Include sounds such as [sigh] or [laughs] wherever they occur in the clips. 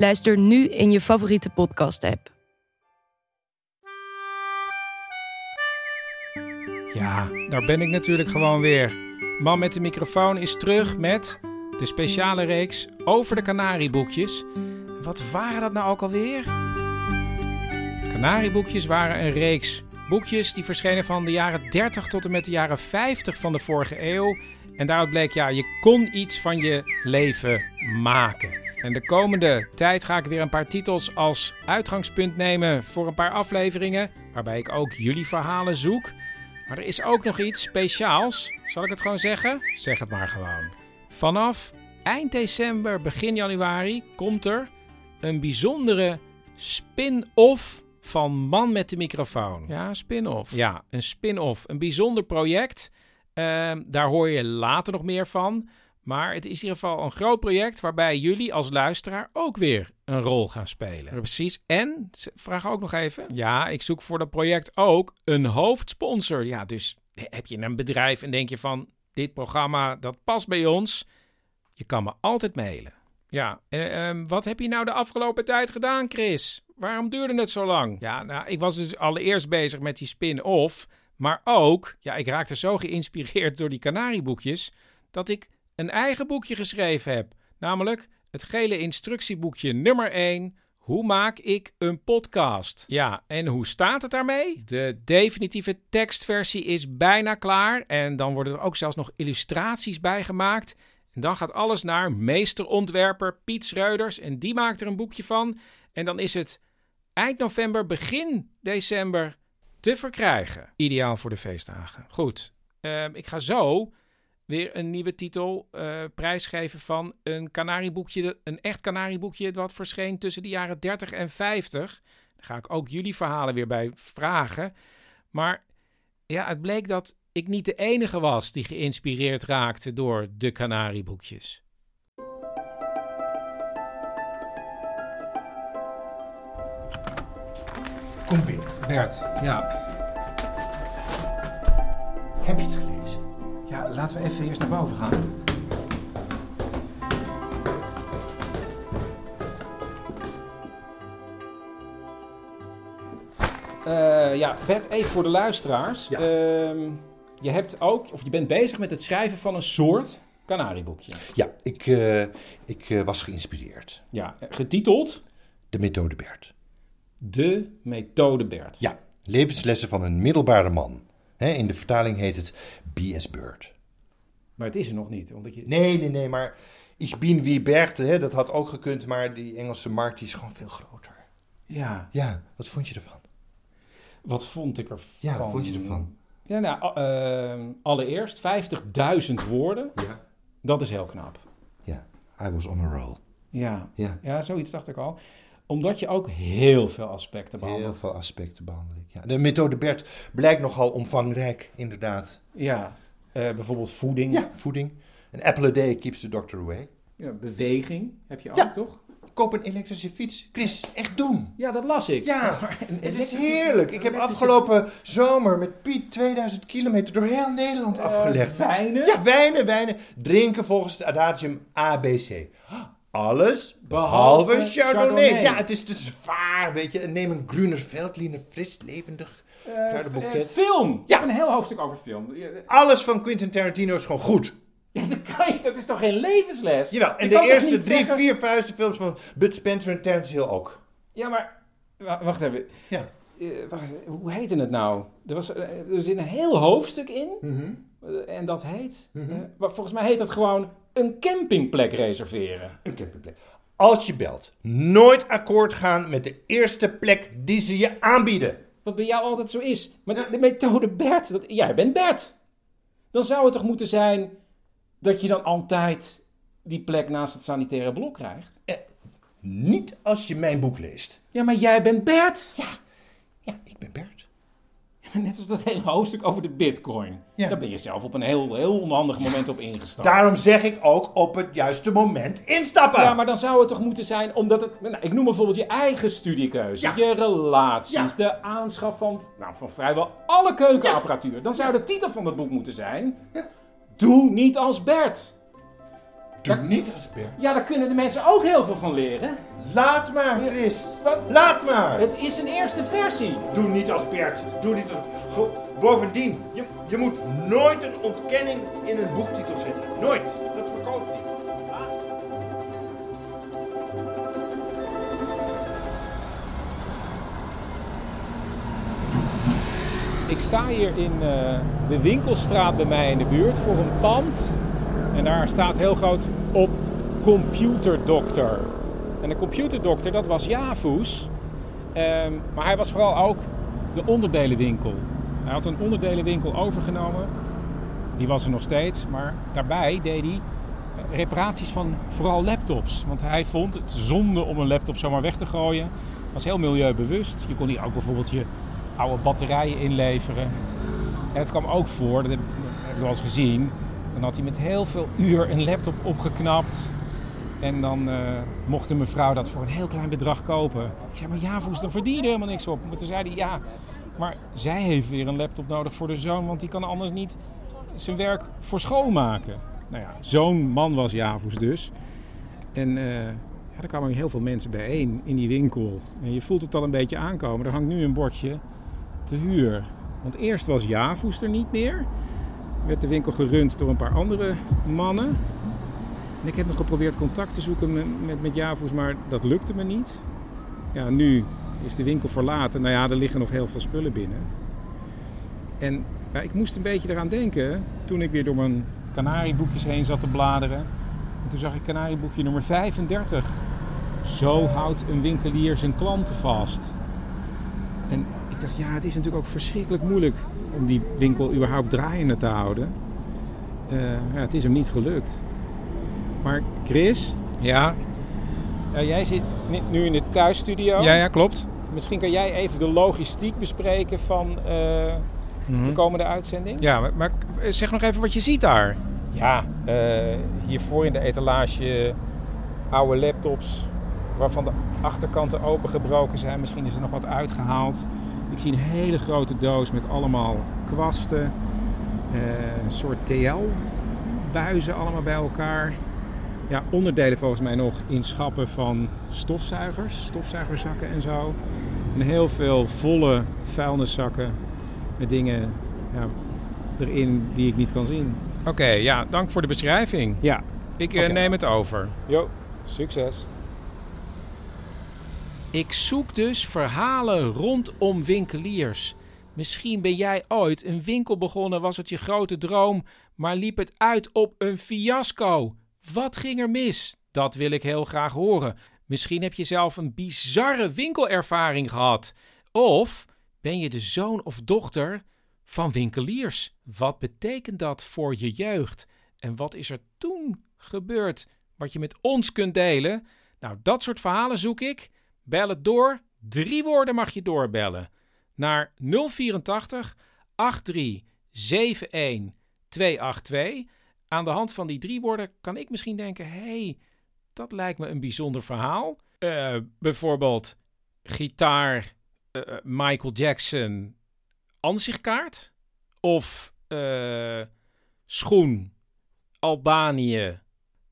Luister nu in je favoriete podcast-app. Ja, daar ben ik natuurlijk gewoon weer. Man met de microfoon is terug met de speciale reeks over de Canarieboekjes. Wat waren dat nou ook alweer? Canarieboekjes waren een reeks boekjes die verschenen van de jaren 30 tot en met de jaren 50 van de vorige eeuw. En daaruit bleek, ja, je kon iets van je leven maken. En de komende tijd ga ik weer een paar titels als uitgangspunt nemen voor een paar afleveringen, waarbij ik ook jullie verhalen zoek. Maar er is ook nog iets speciaals. Zal ik het gewoon zeggen? Zeg het maar gewoon. Vanaf eind december, begin januari komt er een bijzondere spin-off van Man met de microfoon. Ja, spin-off. Ja, een spin-off. Een bijzonder project. Ehm, daar hoor je later nog meer van. Maar het is in ieder geval een groot project waarbij jullie als luisteraar ook weer een rol gaan spelen. Precies. En, vraag ook nog even. Ja, ik zoek voor dat project ook een hoofdsponsor. Ja, dus heb je een bedrijf en denk je van, dit programma, dat past bij ons. Je kan me altijd mailen. Ja, en ehm, wat heb je nou de afgelopen tijd gedaan, Chris? Waarom duurde het zo lang? Ja, nou, ik was dus allereerst bezig met die spin-off. Maar ook, ja, ik raakte zo geïnspireerd door die Canarieboekjes... dat ik een eigen boekje geschreven heb. Namelijk het gele instructieboekje nummer 1. Hoe maak ik een podcast? Ja, en hoe staat het daarmee? De definitieve tekstversie is bijna klaar. En dan worden er ook zelfs nog illustraties bij gemaakt. En dan gaat alles naar meesterontwerper Piet Schreuders. En die maakt er een boekje van. En dan is het eind november, begin december te verkrijgen. Ideaal voor de feestdagen. Goed, uh, ik ga zo weer een nieuwe titel uh, prijsgeven van een kanarieboekje, een echt kanarieboekje wat verscheen tussen de jaren 30 en 50. Daar ga ik ook jullie verhalen weer bij vragen. Maar ja, het bleek dat ik niet de enige was die geïnspireerd raakte door de kanarieboekjes. Kom binnen. Bert, ja. Heb je het laten we even eerst naar boven gaan. Uh, ja, Bert, even voor de luisteraars. Ja. Uh, je hebt ook, of je bent bezig met het schrijven van een soort kanarieboekje. Ja, ik, uh, ik uh, was geïnspireerd. Ja, getiteld? De methode Bert. De methode Bert. Ja, levenslessen van een middelbare man. He, in de vertaling heet het B.S. Bird. Maar het is er nog niet. Omdat je... Nee, nee, nee, maar Ich bin wie Bert, hè, dat had ook gekund, maar die Engelse markt die is gewoon veel groter. Ja. Ja, wat vond je ervan? Wat vond ik ervan? Ja, wat vond je ervan? Ja, nou, uh, allereerst 50.000 woorden. Ja. Dat is heel knap. Ja, I was on a roll. Ja. Ja. ja, zoiets dacht ik al. Omdat je ook heel veel aspecten behandelt. Heel veel aspecten behandel ik. Ja. De methode Bert blijkt nogal omvangrijk, inderdaad. Ja, bijvoorbeeld voeding. Ja, voeding. An apple a day keeps the doctor away. Ja, beweging heb je ook, Ja. toch? Koop een elektrische fiets. Chris, echt doen. Ja, dat las ik. Ja, Maar [laughs] een het is heerlijk. Ik heb afgelopen zomer met Piet 2000 kilometer door heel Nederland Eh, afgelegd. wijnen? Ja, wijnen, wijnen. Drinken volgens het adagium ABC. Alles Behalve behalve Chardonnay. Chardonnay. Ja, het is te zwaar, weet je. Neem een Gruner Veltliner, fris, levendig Eh, eh, film. Ja. Een heel hoofdstuk over film. Alles van Quentin Tarantino is gewoon goed. Ja, dat, kan je, dat is toch geen levensles? Jawel, en de eerste drie, zeggen- vier vuistenfilms van Bud Spencer en Terence Hill ook. Ja, maar... wa- Wacht even. Ja. Eh, wacht, hoe heette het nou? Er, was, er zit een heel hoofdstuk in. eh, En dat heet... maar volgens mij heet dat gewoon een campingplek reserveren. Een campingplek. Als je belt, nooit akkoord gaan met de eerste plek die ze je aanbieden. Wat bij jou altijd zo is. Maar de, de methode Bert, dat, jij bent Bert. Dan zou het toch moeten zijn dat je dan altijd die plek naast het sanitaire blok krijgt? Niet als je mijn boek leest. Ja, maar jij bent Bert. Ja. [laughs] Net als dat hele hoofdstuk over de bitcoin. Ja. Daar ben je zelf op een heel, heel onhandig moment op ingestapt. Daarom zeg ik ook op het juiste moment instappen. Ja, maar dan zou het toch moeten zijn, omdat het... Nou, ik noem bijvoorbeeld je eigen studiekeuze, Ja. je relaties, Ja. de aanschaf van, nou, van vrijwel alle keukenapparatuur. Dan zou de titel van het boek moeten zijn... Doe niet als Bert. Doe niet. Ja, daar kunnen de mensen ook heel veel van leren. Laat maar, Chris. Wat? Laat maar. Het is een eerste versie. Doe niet als Bert. Doe niet als... Bovendien, je, je moet nooit een ontkenning in een boektitel zetten. Nooit. Dat verkoopt niet. Ik sta hier in eh, de winkelstraat bij mij in de buurt voor een pand. En daar staat heel groot op computerdokter. En de computerdokter, dat was Javoes. Ehm, maar hij was vooral ook de onderdelenwinkel. Hij had een onderdelenwinkel overgenomen. Die was er nog steeds. Maar daarbij deed hij eh, reparaties van vooral laptops. Want hij vond het zonde om een laptop zomaar weg te gooien. Was heel milieubewust. Je kon hier ook bijvoorbeeld je oude batterijen inleveren. En het kwam ook voor, dat heb ik wel eens gezien. Dan had hij met heel veel uur een laptop opgeknapt. En dan eh, mocht een mevrouw dat voor een heel klein bedrag kopen. Ik zei, maar ja, Voes, dan verdien je er helemaal niks op. Maar toen zei hij, ja, maar zij heeft weer een laptop nodig voor de zoon, want die kan anders niet zijn werk voor school maken. Nou ja, zo'n man was Javus dus. En eh, ja, er kwamen heel veel mensen bijeen in die winkel. En je voelt het al een beetje aankomen. Er hangt nu een bordje te huur. Want eerst was Javus er niet meer. Werd de winkel gerund door een paar andere mannen. En ik heb nog geprobeerd contact te zoeken met, met, met maar dat lukte me niet. Ja, nu is de winkel verlaten. Nou ja, er liggen nog heel veel spullen binnen. En ja, ik moest een beetje eraan denken toen ik weer door mijn kanarieboekjes heen zat te bladeren. En toen zag ik kanarieboekje nummer 35. Zo houdt een winkelier zijn klanten vast. En ik dacht, ja, het is natuurlijk ook verschrikkelijk moeilijk om die winkel überhaupt draaiende te houden. Eh, ja, het is hem niet gelukt. Maar Chris, Ja, ja, jij zit nu in de thuisstudio. ja, ja klopt. Misschien kan jij even de logistiek bespreken van eh, de komende uitzending? Ja, maar, maar zeg nog even wat je ziet daar. Ja, eh, hiervoor in de etalage oude laptops waarvan de achterkanten opengebroken zijn. Misschien is er nog wat uitgehaald. Ik zie een hele grote doos met allemaal kwasten. eh, een soort TL-buizen allemaal bij elkaar. Ja, onderdelen volgens mij nog in schappen van stofzuigers, stofzuigerzakken en zo. En heel veel volle vuilniszakken met dingen ja, erin die ik niet kan zien. Oké, ja, dank voor de beschrijving. Ja, Ik eh, neem het over. Jo, succes. Ik zoek dus verhalen rondom winkeliers. Misschien ben jij ooit een winkel begonnen, was het je grote droom, maar liep het uit op een fiasco. Wat ging er mis? Dat wil ik heel graag horen. Misschien heb je zelf een bizarre winkelervaring gehad. Of ben je de zoon of dochter van winkeliers? Wat betekent dat voor je jeugd? En wat is er toen gebeurd wat je met ons kunt delen? Nou, dat soort verhalen zoek ik. Bel het door. Drie woorden mag je doorbellen. Naar 084 83 71 282. Aan de hand van die drie woorden kan ik misschien denken: hé, hey, dat lijkt me een bijzonder verhaal. Eh, bijvoorbeeld gitaar, eh, Michael Jackson, ansichtkaart. Of eh, schoen, Albanië,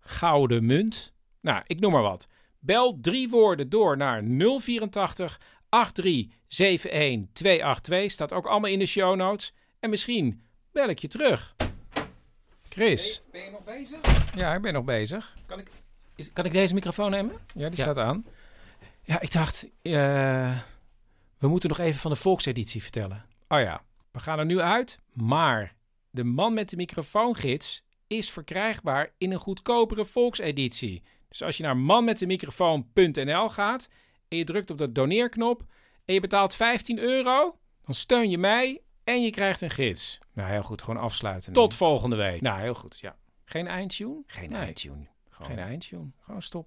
gouden munt. Nou, ik noem maar wat. Bel drie woorden door naar 084 8371 282. Staat ook allemaal in de show notes. En misschien bel ik je terug. Chris. Ben je nog bezig? Ja, ik ben nog bezig. Kan ik, is, kan ik deze microfoon nemen? Ja, die Ja. staat aan. Ja, ik dacht, eh, we moeten nog even van de volkseditie vertellen. Oh ja, we gaan er nu uit. Maar de man met de microfoongids is verkrijgbaar in een goedkopere volkseditie. Dus als je naar manmetdemicrofoon.nl gaat en je drukt op de doneerknop en je betaalt 15 euro, dan steun je mij en je krijgt een gids. Nou, heel goed, gewoon afsluiten. Tot volgende week. Nou, heel goed, ja. Geen eindtune? Geen eindtune. Gewoon Geen eindtune. Gewoon stoppen.